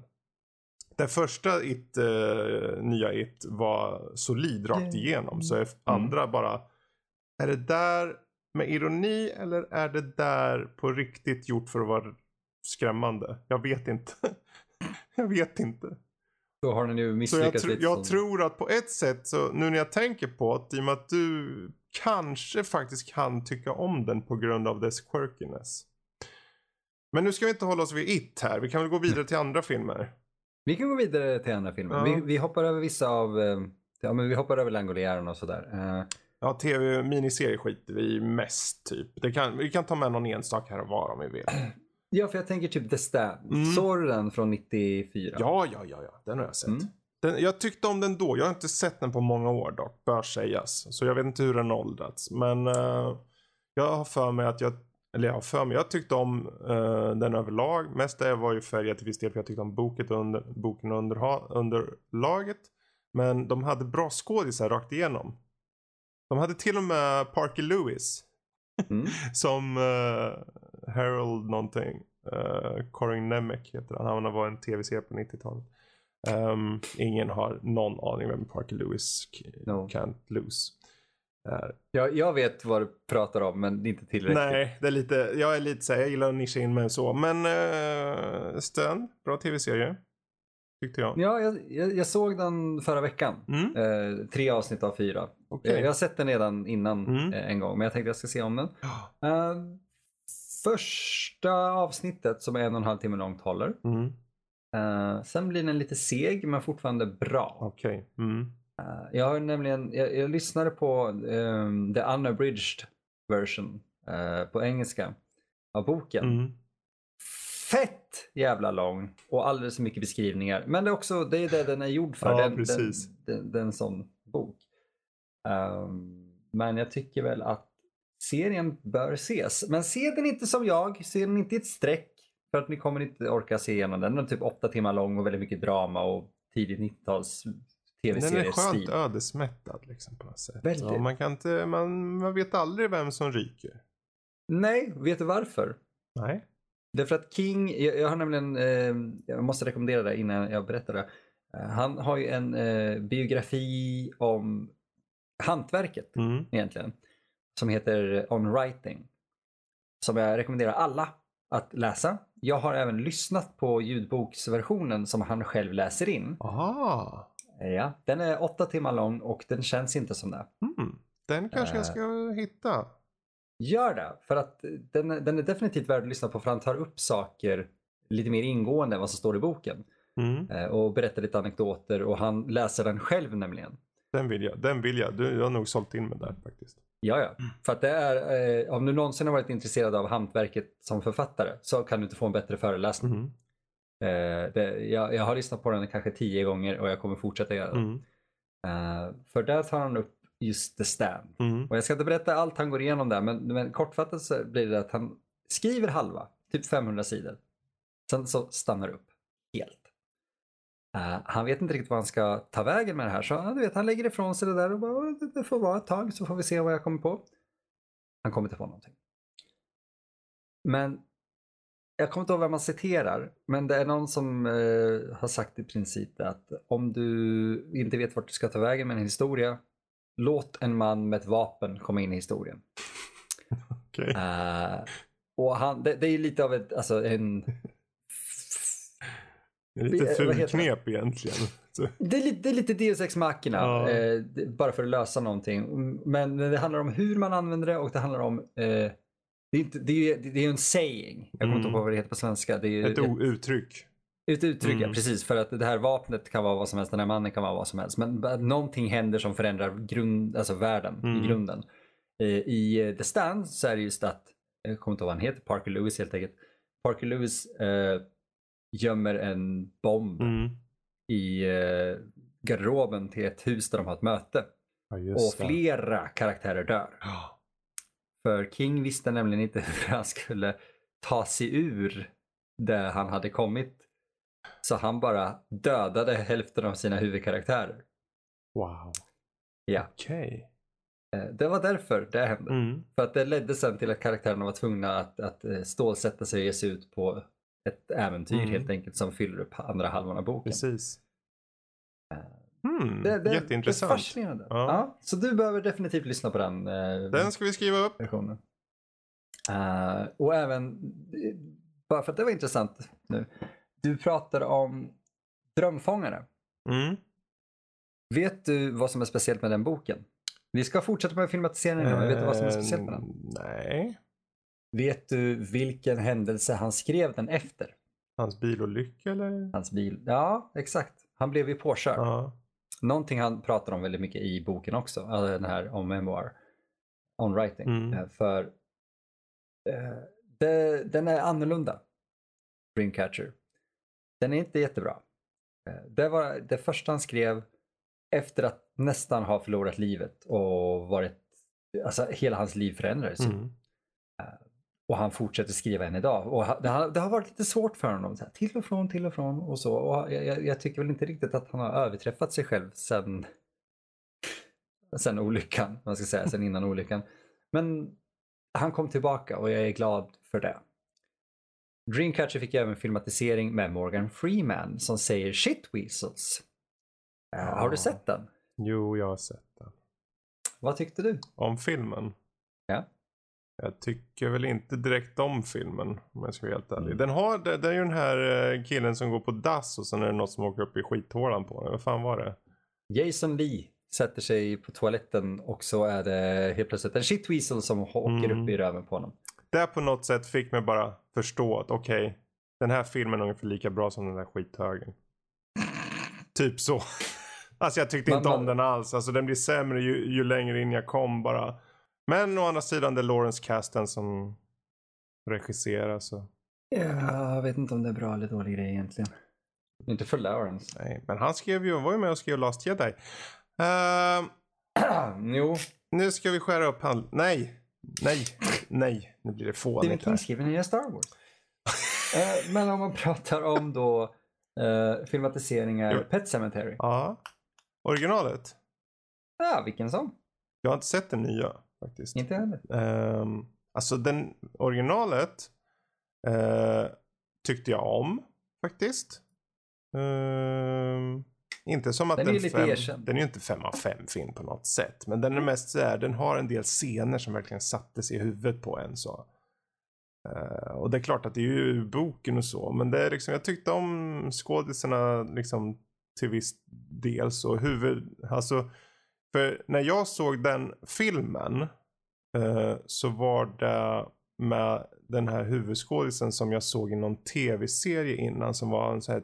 Den första it, eh, nya It var solid rakt igenom. Så är andra bara, är det där med ironi eller är det där på riktigt gjort för att vara skrämmande? Jag vet inte. <laughs> jag vet inte. Då har den ju Så jag, misslyckats tr- jag tror att på ett sätt så nu när jag tänker på det, i och med att du kanske faktiskt kan tycka om den på grund av dess quirkiness. Men nu ska vi inte hålla oss vid It här. Vi kan väl gå vidare till andra filmer. Vi kan gå vidare till andra filmer. Ja. Vi, vi hoppar över vissa av... eh, Ja, men vi hoppar över Langolieren och sådär. Eh, Ja, tv-miniserie skiter vi mest typ. Det kan, vi kan ta med någon enstaka här och var om vi vill. <clears throat> Ja, för jag tänker typ The Stand. Mm. Såg du den från 94? Ja, ja, ja, ja. Den har jag sett. Mm. Den, jag tyckte om den då. Jag har inte sett den på många år dock, bör sägas. Så jag vet inte hur den åldrats. Men eh, jag har för mig att jag, eller jag har för mig, jag tyckte om eh, den överlag. Mest det var ju färgat till viss del för jag tyckte om boken under, boken och underha, underlaget. Men de hade bra skådisar rakt igenom. De hade till och med Parker Lewis <laughs> Mm. <laughs> som uh, Harold någonting. Uh, Corin Nemec heter han. Han var en tv-serie på 90-talet. Um, ingen har någon aning vem Parker Lewis No. can't lose. Jag, jag vet vad du pratar om, men inte tillräckligt. Nej, det är lite, jag är lite så här, jag gillar att nischa in mig så. Men uh, Stön, bra tv-serie. Tyckte jag. Ja, jag, jag, jag såg den förra veckan. Mm, Eh, tre avsnitt av fyra. okej. Eh, Jag har sett den redan innan Mm. eh, en gång, men jag tänkte jag ska se om den. Eh, första avsnittet som är en och en halv timme långt håller. Mm, Eh, sen blir den lite seg, men fortfarande bra. okej. Eh, jag har nämligen, jag, jag lyssnade på ehm, the unabridged version eh, på engelska av boken. Mm. fett jävla lång och alldeles för mycket beskrivningar. Men det är också det är det den är gjord för. Ja, den, precis. Den, den, den, en sån bok. Um, men jag tycker väl att serien bör ses. Men se den inte som jag, se den inte i ett streck. För att ni kommer inte orka se igenom den. Den är typ åtta timmar lång och väldigt mycket drama och tidigt 90-tals Den är skönt ödesmättad liksom på något sätt. Ja, man, kan inte, man, man vet aldrig vem som ryker. Nej, vet du varför? Nej. Därför att King, jag, jag har nämligen, eh, jag måste rekommendera det innan jag berättar det. Eh, han har ju en eh, biografi om hantverket Mm. egentligen. Som heter On Writing. Som jag rekommenderar alla att läsa. Jag har även lyssnat på ljudboksversionen som han själv läser in. Aha. Eh, Ja, den är åtta timmar lång och den känns inte som det. Mm. Den kanske jag Eh. ska hitta. Gör det, för att den, den är definitivt värd att lyssna på för han tar upp saker lite mer ingående än vad som står i boken. Mm. Eh, Och berättar lite anekdoter och han läser den själv nämligen. Den vill jag. Den vill jag. Du, jag har nog sålt in mig där faktiskt. Ja, ja. För att det är, eh, om du någonsin har varit intresserad av hantverket som författare så kan du inte få en bättre föreläsning. Mm. Eh, det, jag, jag har lyssnat på den kanske tio gånger och jag kommer fortsätta göra det. Mm. Eh, för där tar han upp just The Stand. Mm. Och jag ska inte berätta allt han går igenom där men, men kortfattat så blir det att han skriver halva, typ 500 sidor. Sen så stannar upp helt. Eh, han vet inte riktigt vad han ska ta vägen med det här så ja, du vet, han lägger ifrån sig det där och bara "Åh, det, det får vara ett tag så får vi se vad jag kommer på. Han kommer inte på någonting. Men jag kommer inte ihåg vem man citerar men det är någon som eh, har sagt i princip att om du inte vet vart du ska ta vägen med en historia låt en man med ett vapen komma in i historien. <laughs> Okej. Eh, och han, det, det är lite av ett, alltså en... Det är lite eh, heter fulknep egentligen. <laughs> Det är lite, det är lite Deus Ex Machina, Ja. eh, bara för att lösa någonting. Men det handlar om hur man använder det och det handlar om... Eh, det, är inte, det, är det är en saying, jag kommer inte Mm. ihåg vad det heter på svenska. Det är Ett o- uttryck. Ett uttryck, ja, Mm. precis. För att det här vapnet kan vara vad som helst, den här mannen kan vara vad som helst. Men någonting händer som förändrar grund, alltså världen Mm. i grunden. I eh, The Stand så är det just att, jag kommer inte ihåg vad han heter, Parker Lewis helt enkelt. Parker Lewis eh, gömmer en bomb Mm. i eh, garderoben till ett hus där de har ett möte. Ja, Och just det. flera karaktärer dör. Ja. För King visste nämligen inte <laughs> hur han skulle ta sig ur där han hade kommit. Så han bara dödade hälften av sina huvudkaraktärer. Wow. Ja, Okej. eh, det var därför det hände. Mm. För att det ledde sen till att karaktärerna var tvungna att, att eh, stålsätta sig och ge sig ut på ett äventyr Mm. helt enkelt som fyller upp andra halvan av boken. Precis. Eh, Mm. Det, det, Jätteintressant. Det är fascinerande. Ja. Ja. så du behöver definitivt lyssna på den. eh, Den ska vi skriva upp. versionen. Eh, och även, bara för att det var intressant nu. Du pratar om Drömfångare. Mm. Vet du vad som är speciellt med den boken? Vi ska fortsätta med filmatiseringen men vet du vad som är speciellt med den? Eh, Nej. Vet du vilken händelse han skrev den efter? Hans bilolycka eller? Hans bil? Ja, exakt. Han blev ju påkörd. Ja. Någonting han pratar om väldigt mycket i boken också, alltså den här om memoir, on writing. Mm. Eh, För eh, det, den är annorlunda, Dreamcatcher. Den är inte jättebra. Eh, Det var det första han skrev efter att nästan ha förlorat livet och varit, alltså hela hans liv förändrades. Mm. Och han fortsätter skriva än idag. Och det har, det har varit lite svårt för honom. Så här, till och från, till och från och så. Och jag, jag, tycker väl inte riktigt att han har överträffat sig själv sen, sen olyckan. Man ska säga, sen innan olyckan. Men han kom tillbaka och jag är glad för det. Dreamcatcher fick även filmatisering med Morgan Freeman som säger shit weasels. Eh, Har du Ja. sett den? Jo, jag har sett den. Vad tyckte du? Om filmen? Ja. Jag tycker väl inte direkt om filmen om jag ska vara helt ärlig. Mm. Den har, det, det är ju den här eh, killen som går på dass och sen är det något som åker upp i skithålan på den. Vad fan var det? Jason Lee sätter sig på toaletten och så är det helt plötsligt en shit weasel som åker Mm. upp i röven på honom. Det på något sätt fick mig bara förstå att okej, den här filmen är ungefär lika bra som den där skithögen. Typ så. <laughs> Alltså jag tyckte Man- inte om man- den alls. Alltså den blir sämre ju, ju längre in jag kom bara. Men å andra sidan det är Lawrence Kasten som regisserar så. Jag vet inte om det är bra eller dålig grej egentligen. Inte för Lawrence. Nej, men han skrev ju, var ju med och skrev Last Jedi. Uh, <clears throat> jo. Nu ska vi skära upp hand... Nej, nej, nej. Nu blir det fånigt Stephen King skriver nya Star Wars. uh, <laughs> men om man pratar om då uh, filmatiseringar, jo. Pet Cemetery. Ja. Originalet? Ja, vilken som. Jag har inte sett den nya faktiskt. Inte heller. Um, alltså den originalet uh, tyckte jag om faktiskt. Um, inte som att den, den, är fem, erkänd. den är ju inte fem av fem film på något sätt. Men den är mest så här, den har en del scener som verkligen satte sig i huvudet på en så. Uh, och det är klart att det är ju boken och så. Men det är liksom, jag tyckte om skådisarna liksom till viss del. Så huvud, alltså. För när jag såg den filmen. eh, så var det med den här huvudskådisen som jag såg i någon tv-serie innan. Som var en sån här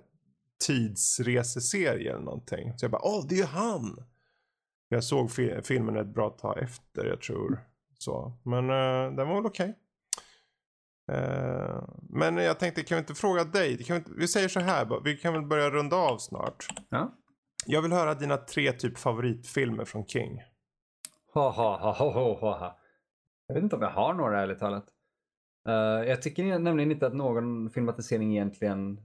tidsreseserie eller någonting. Så jag bara, åh det är ju han! Jag såg fi filmen ett bra tag efter, jag tror. Så. Men eh, den var väl okej. Okay. Uh, eh, men jag tänkte, kan vi inte fråga dig? Kan vi, inte, vi säger så här, vi kan väl börja runda av snart. Ja. Jag vill höra dina tre typ favoritfilmer från King. Ha, ha, ha, ha, ha, ha. Jag vet inte om jag har några ärligt talat. Uh, jag tycker nämligen inte att någon filmatisering egentligen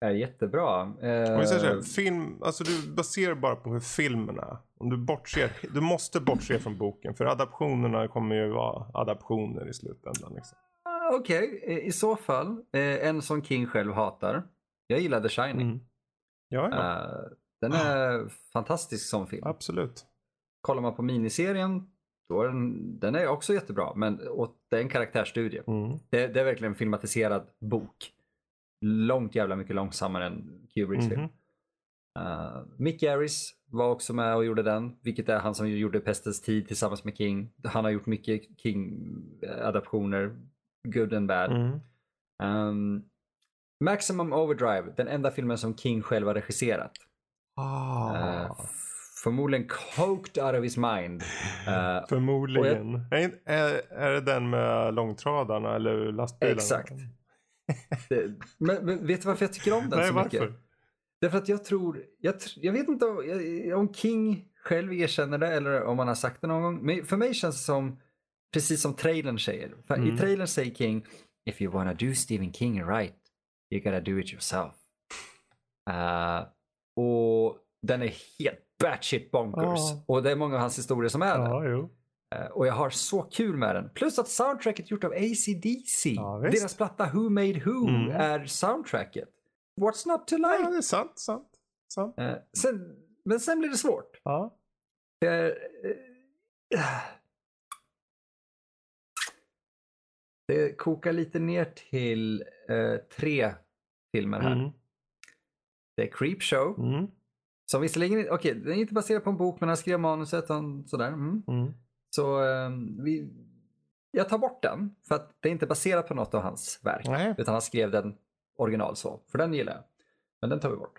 är jättebra. Om vi säger så eh, film, alltså du baserar bara på hur filmen är. Om du bortser, du måste bortse från boken för adaptionerna kommer ju vara adaptioner i slutändan. Liksom. Ah, okej, okay. i så fall eh, en som King själv hatar. Jag gillar The Shining. Mm. Ja, ja. Den är fantastisk som film. Absolut. Kollar man på miniserien, då är den, den är också jättebra. Men och det är en karaktärsstudie. Mm. Det, det, är verkligen en filmatiserad bok långt jävla mycket långsammare än Kubricks film. Uh, Mick Garris var också med och gjorde den, vilket är han som gjorde Pestens tid tillsammans med King. Han har gjort mycket King-adaptioner, good and bad. Mm. Um, Maximum Overdrive, den enda filmen som King själv har regisserat. Oh. Uh, förmodligen coked out of his mind. Uh, <laughs> förmodligen. Jag... Är, är, är det den med långtradarna eller lastbilarna? Exakt <laughs> men, men, vet du varför jag tycker om den Nej, så varför? mycket? Därför att jag tror, jag, jag vet inte om, om King själv erkänner det eller om han har sagt det någon gång. Men för mig känns det som, precis som trailern säger. Mm. I trailern säger King, if you wanna do Stephen King right, you gotta do it yourself. Uh, och den är helt batshit bonkers. Oh. Och det är många av hans historier som är oh, det. Eh, och jag har så kul med den. Plus att soundtracket gjort av ACDC. Ja, Deras platta Who Made Who mm. är soundtracket. What's not to like? Ja, det är sant. sant, sant. Uh, sen, men sen blir det svårt. Ja. Det kokar lite ner till tre filmer här. Mm. Det är Creepshow. Mm. Som visserligen, okej, okay, den är inte baserad på en bok men han skrev manuset och sådär. Mm. Mm. Så um, vi, jag tar bort den för att det är inte baserat på något av hans verk. Nej. Utan han skrev den original så. För den gillar jag. Men den tar vi bort.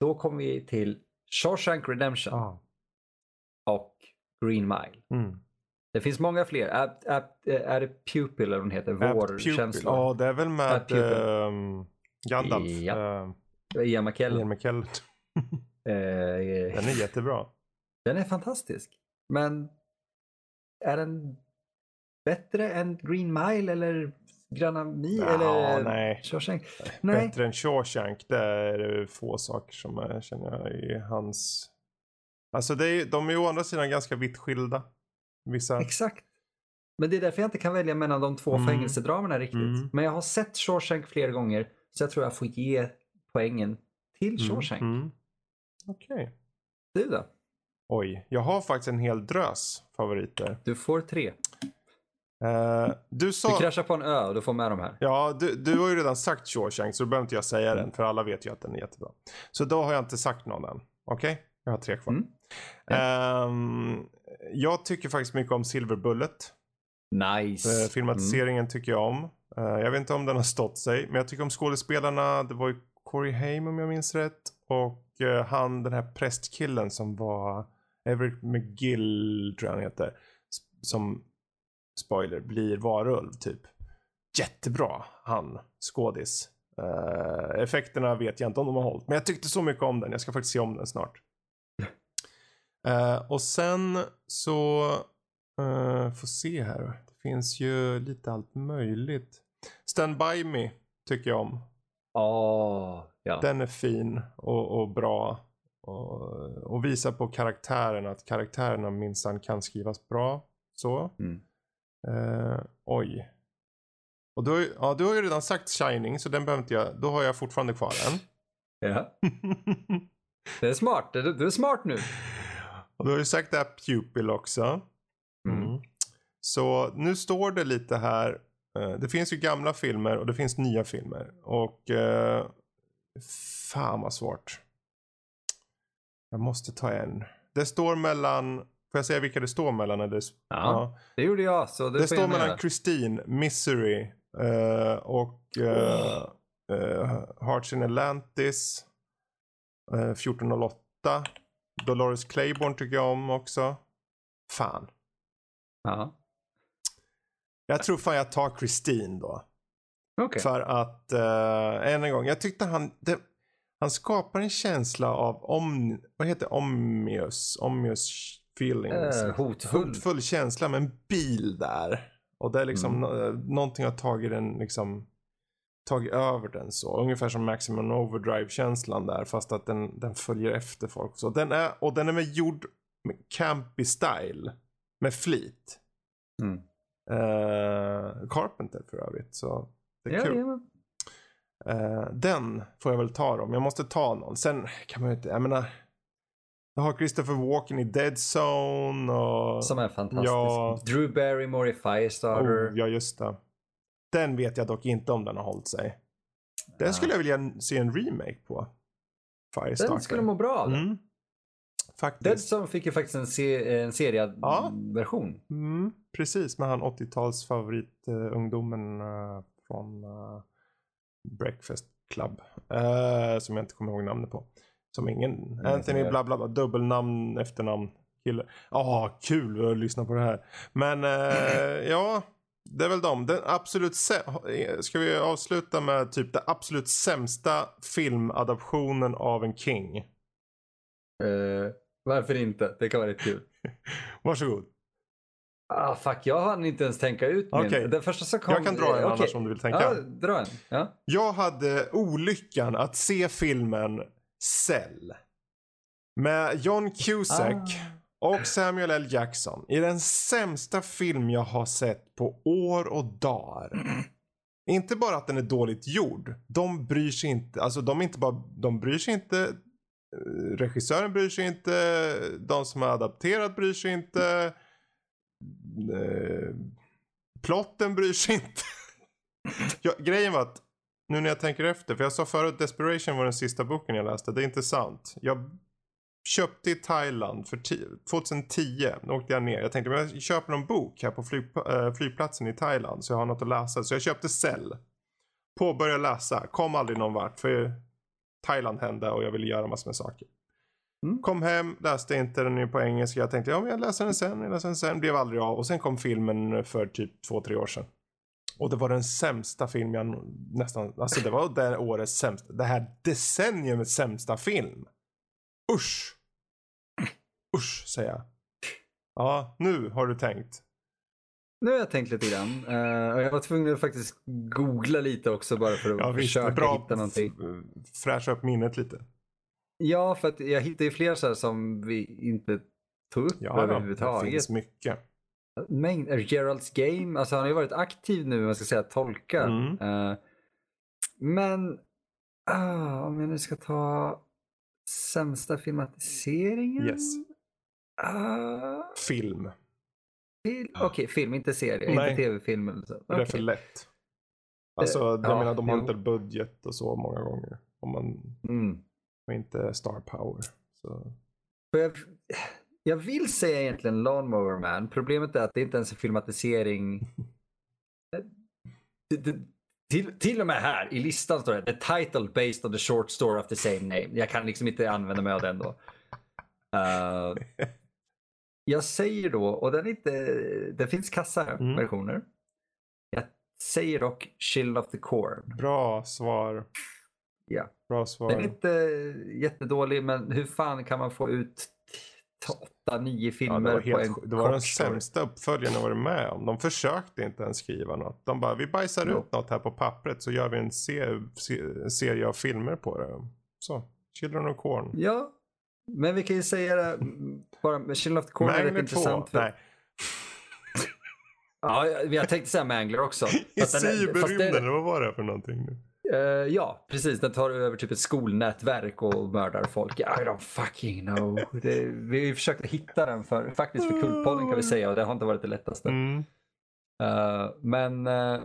Då kommer vi till Shawshank Redemption. Ah. Och Green Mile. Mm. Det finns många fler. Är, är, är det Pupil eller vad den heter? Vårkänsla? Ja, det är väl med um, Gandalf. Ja. Uh, Ian McKellen. Ian McKellen. uh, <laughs> den är jättebra. Den är fantastisk. Men är den bättre än Green Mile eller Gröna Mil? Ja, eller nej. Shawshank? Nej. Bättre än Shawshank, det är få saker som jag känner i hans... Alltså det är, de är å andra sidan ganska vitt skilda. Vissa... Exakt. Men det är därför jag inte kan välja mellan de två mm. fängelsedramerna riktigt. Mm. Men jag har sett Shawshank flera gånger så jag tror jag får ge poängen till mm, Shawshank. Mm. Okej. Okay. Du då? Oj, jag har faktiskt en hel drös favoriter. Du får tre. Uh, du, sa... du kraschar på en ö och du får med de här. Ja, du, du har ju redan sagt Shawshank så då behöver inte jag säga mm. den för alla vet ju att den är jättebra. Så då har jag inte sagt någon än. Okej? Okay? Jag har tre kvar. Mm. Um, jag tycker faktiskt mycket om Silver Bullet. Nice. Uh, filmatiseringen mm. tycker jag om. Uh, jag vet inte om den har stått sig, men jag tycker om skådespelarna. Det var ju Corey Haim om jag minns rätt. Och han den här prästkillen som var Everett McGill tror jag han heter. Som spoiler blir varulv typ. jättebra, han, skådis. Uh, effekterna vet jag inte om de har hållit, men jag tyckte så mycket om den. Jag ska faktiskt se om den snart. Uh, <laughs> och sen så, uh, får se här. Det finns ju lite allt möjligt. Stand By Me tycker jag om. Oh, ja. Den är fin och, och bra. Och, och visar på karaktären att karaktärerna minsann kan skrivas bra. Så. Mm. Uh, oj. Och du ja, du har ju redan sagt Shining så den behöver inte jag. Då har jag fortfarande kvar den. Ja. <laughs> det är smart. Du, är smart nu. och du har ju sagt det här Pupil också. Mm. Så nu står det lite här. Uh, det finns ju gamla filmer och det finns nya filmer. Och uh, fan vad svårt. Jag måste ta en. Det står mellan, får jag säga vilka det står mellan? Eller? Ja, ja. det gjorde jag. Så det det står mellan göra. Christine, Misery uh, och uh, uh, Hearts in Atlantis. 1408. Dolores Claiborne tycker jag om också. Fan. Ja. Jag tror fan jag tar Christine då. Okay. För att, uh, än en gång, jag tyckte han, det, han skapar en känsla av om, vad heter omnius, omnius feelings. Äh, hotfull. hotfull känsla med en bil där. Och det är liksom, mm. någonting har tagit den liksom, tagit över den så. Ungefär som Maximum Overdrive känslan där fast att den, den följer efter folk. Så den är, och den är med gjord med campy style. Med flit. Mm. Uh, Carpenter för övrigt. Så det är ja, kul. Ja. Uh, den får jag väl ta då. Men jag måste ta någon. Sen kan man ju inte, jag menar. Jag har Christopher Walken i Dead Zone och... Som är fantastisk. Ja. Drew Barrymore i Firestarter. Oh, ja, just det. Den vet jag dock inte om den har hållit sig. Den skulle jag vilja se en remake på. Firestarter. Den skulle må bra av mm. Faktiskt. Dead Zone fick ju faktiskt en, se en seriad Ja. version. Mm, precis, med han 80-tals favorit uh, uh, från uh, Breakfast Club. Uh, som jag inte kommer ihåg namnet på. Som ingen, Anthony jag- bla bla bla, dubbelnamn, efternamn, kille. Ja, kul att lyssna på det här. Men eh, <clears throat> ja, det är väl de. Den absolut Ska vi avsluta med typ den absolut sämsta filmadaptionen av en King? Eh, varför inte? Det kan vara rätt kul. <laughs> Varsågod. Ah, fuck, jag hann inte ens tänka ut min. Okej. Den första som kom... Jag kan dra en eh, annars om du vill tänka. Ja, dra en. Ja. Jag hade olyckan att se filmen Cell. Med John Cusack och Samuel L. Jackson. I den sämsta film jag har sett på år och dagar. <clears throat> Inte bara att den är dåligt gjord. De bryr sig inte. Alltså de inte bara. De bryr sig inte. Regissören bryr sig inte. De som har adapterat bryr sig inte. Eh, plotten bryr sig inte. <laughs> ja, grejen var att nu när jag tänker efter, för jag sa förut Desperation var den sista boken jag läste. Det är inte sant. Jag köpte i Thailand för 2010. Då åkte jag ner. Jag tänkte men jag köper någon bok här på flyg, eh, flygplatsen i Thailand så jag har något att läsa. Så jag köpte Cell. Påbörjade läsa. Kom aldrig någon vart för Thailand hände och jag ville göra massor med saker. Mm. Kom hem, läste inte den på engelska. Jag tänkte ja men jag läser den sen, jag läser den sen. Blev aldrig av. Och sen kom filmen för typ två, tre år sedan. Och det var den sämsta film jag nästan, alltså det var det årets sämsta, det här decenniumets sämsta film. Usch. Usch säger jag. Ja, nu har du tänkt. Nu har jag tänkt lite grann. Och jag var tvungen att faktiskt googla lite också bara för att Ja, visst, försöka bra hitta någonting. fräscha upp minnet lite. Ja, för att jag hittade ju fler så här som vi inte tog upp Ja, då, det överhuvudtaget. finns mycket. Mängd, eh, Geralds Game, alltså han har ju varit aktiv nu, man ska säga tolka. Mm. Eh, men ah, om jag nu ska ta sämsta filmatiseringen? Yes. Ah, Film. Fil- Okej, film, inte serie, Nej. inte tv-film. eller så. Det är för lätt. Alltså, jag ja, menar de har inte budget och så många gånger. Om man Mm. har inte star power. Så. Jag, jag vill säga egentligen Lawnmower Man. Problemet är att det inte ens är filmatisering. <laughs> Det- det- Till, till och med här i listan står det The title based on the short story of the same name. Jag kan liksom inte använda mig av den då. Eh, <laughs> jag säger då, och den, är inte, det finns kassa Mm. versioner. Jag säger dock Chill of the Corn. Bra svar. Ja. Bra svar. Den är inte jättedålig, men hur fan kan man få ut åtta, nio Ja, filmer det var, på en helt, det var den sämsta uppföljaren jag varit med om. De försökte inte ens skriva något. De bara, vi bajsar Ja. ut något här på pappret så gör vi en se, se, serie av filmer på det. Så, Children of Corn. Ja, men vi kan ju säga det mm, bara med Chill of the Corn är rätt Magnet 2. intressant. För, Nej, <laughs> Ja, jag tänkte säga Mangler också. <laughs> i cyberrymden, vad var det för någonting nu? Eh, ja, precis. Den tar över typ ett skolnätverk och mördar folk. I don't fucking know. Det, vi försökte hitta den för, faktiskt för Kultpodden kan vi säga och det har inte varit det lättaste. Mm. Eh, men uh,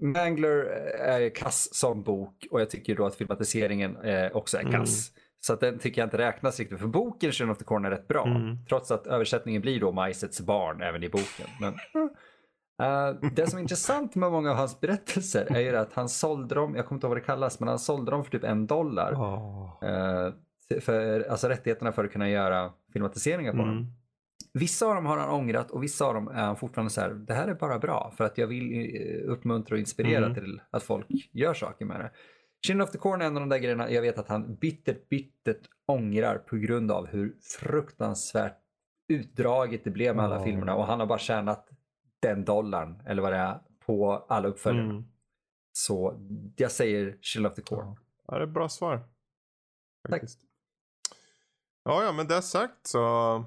Mangler är kass som bok och jag tycker då att filmatiseringen också är kass. Så att den tycker jag inte räknas riktigt. För boken Children of the Corn är rätt bra. Mm. Trots att översättningen blir då Majsets barn även i boken. Men, <laughs> eh, det som är intressant med många av hans berättelser är ju att han sålde dem, jag kommer inte ihåg vad det kallas, men han sålde dem för typ en dollar. Åh. eh, för, alltså rättigheterna för att kunna göra filmatiseringar på dem. Mm. Vissa av dem har han ångrat och vissa av dem är han fortfarande så här, det här är bara bra för att jag vill eh, uppmuntra och inspirera Mm. till att folk gör saker med det. Chin of the Corn är en av de där grejerna jag vet att han bittert, bittert ångrar på grund av hur fruktansvärt utdraget det blev med alla Ja. filmerna och han har bara tjänat den dollarn eller vad det är på alla uppföljarna. Mm. Så jag säger Chill of the Corn. Ja, det är ett bra svar. Faktiskt. Ja, ja, men det sagt så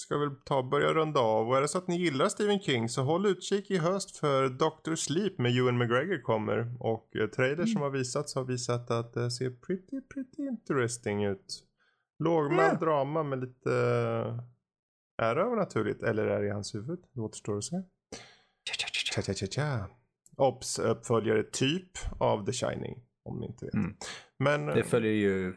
ska väl ta och börja runda av. Och är det så att ni gillar Stephen King så håll utkik i höst för Dr. Sleep med Ewan McGregor kommer. Och eh, trailers som har visats har visat att det ser pretty, pretty interesting ut. Lågmäld Ja. drama med lite... eh, Är det övernaturligt eller är det i hans huvud? Det återstår att se. Tja, tja, tja, tja. Obs! Uppföljare typ av The Shining. Om ni inte vet. Mm. Men, Det följer ju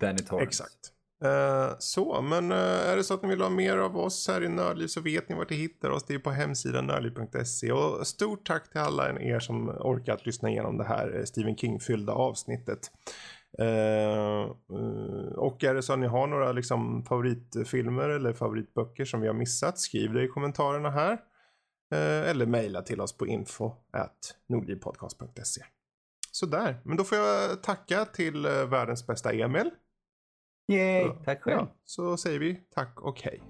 Danny Torrance. Exakt. Eh, så, men eh, är det så att ni vill ha mer av oss här i Nördliv så vet ni vart ni hittar oss. Det är på hemsidan nördliv.se. Och stort tack till alla er som orkat lyssna igenom det här eh, Stephen King-fyllda avsnittet. Och är det så att ni har några liksom, favoritfilmer eller favoritböcker som vi har missat, skriv det i kommentarerna här. Eller mejla till oss på info at nordlivpodcast.se. Sådär, men då får jag tacka till världens bästa Emil. Yay, tack själv. Ja, så säger vi tack och hej.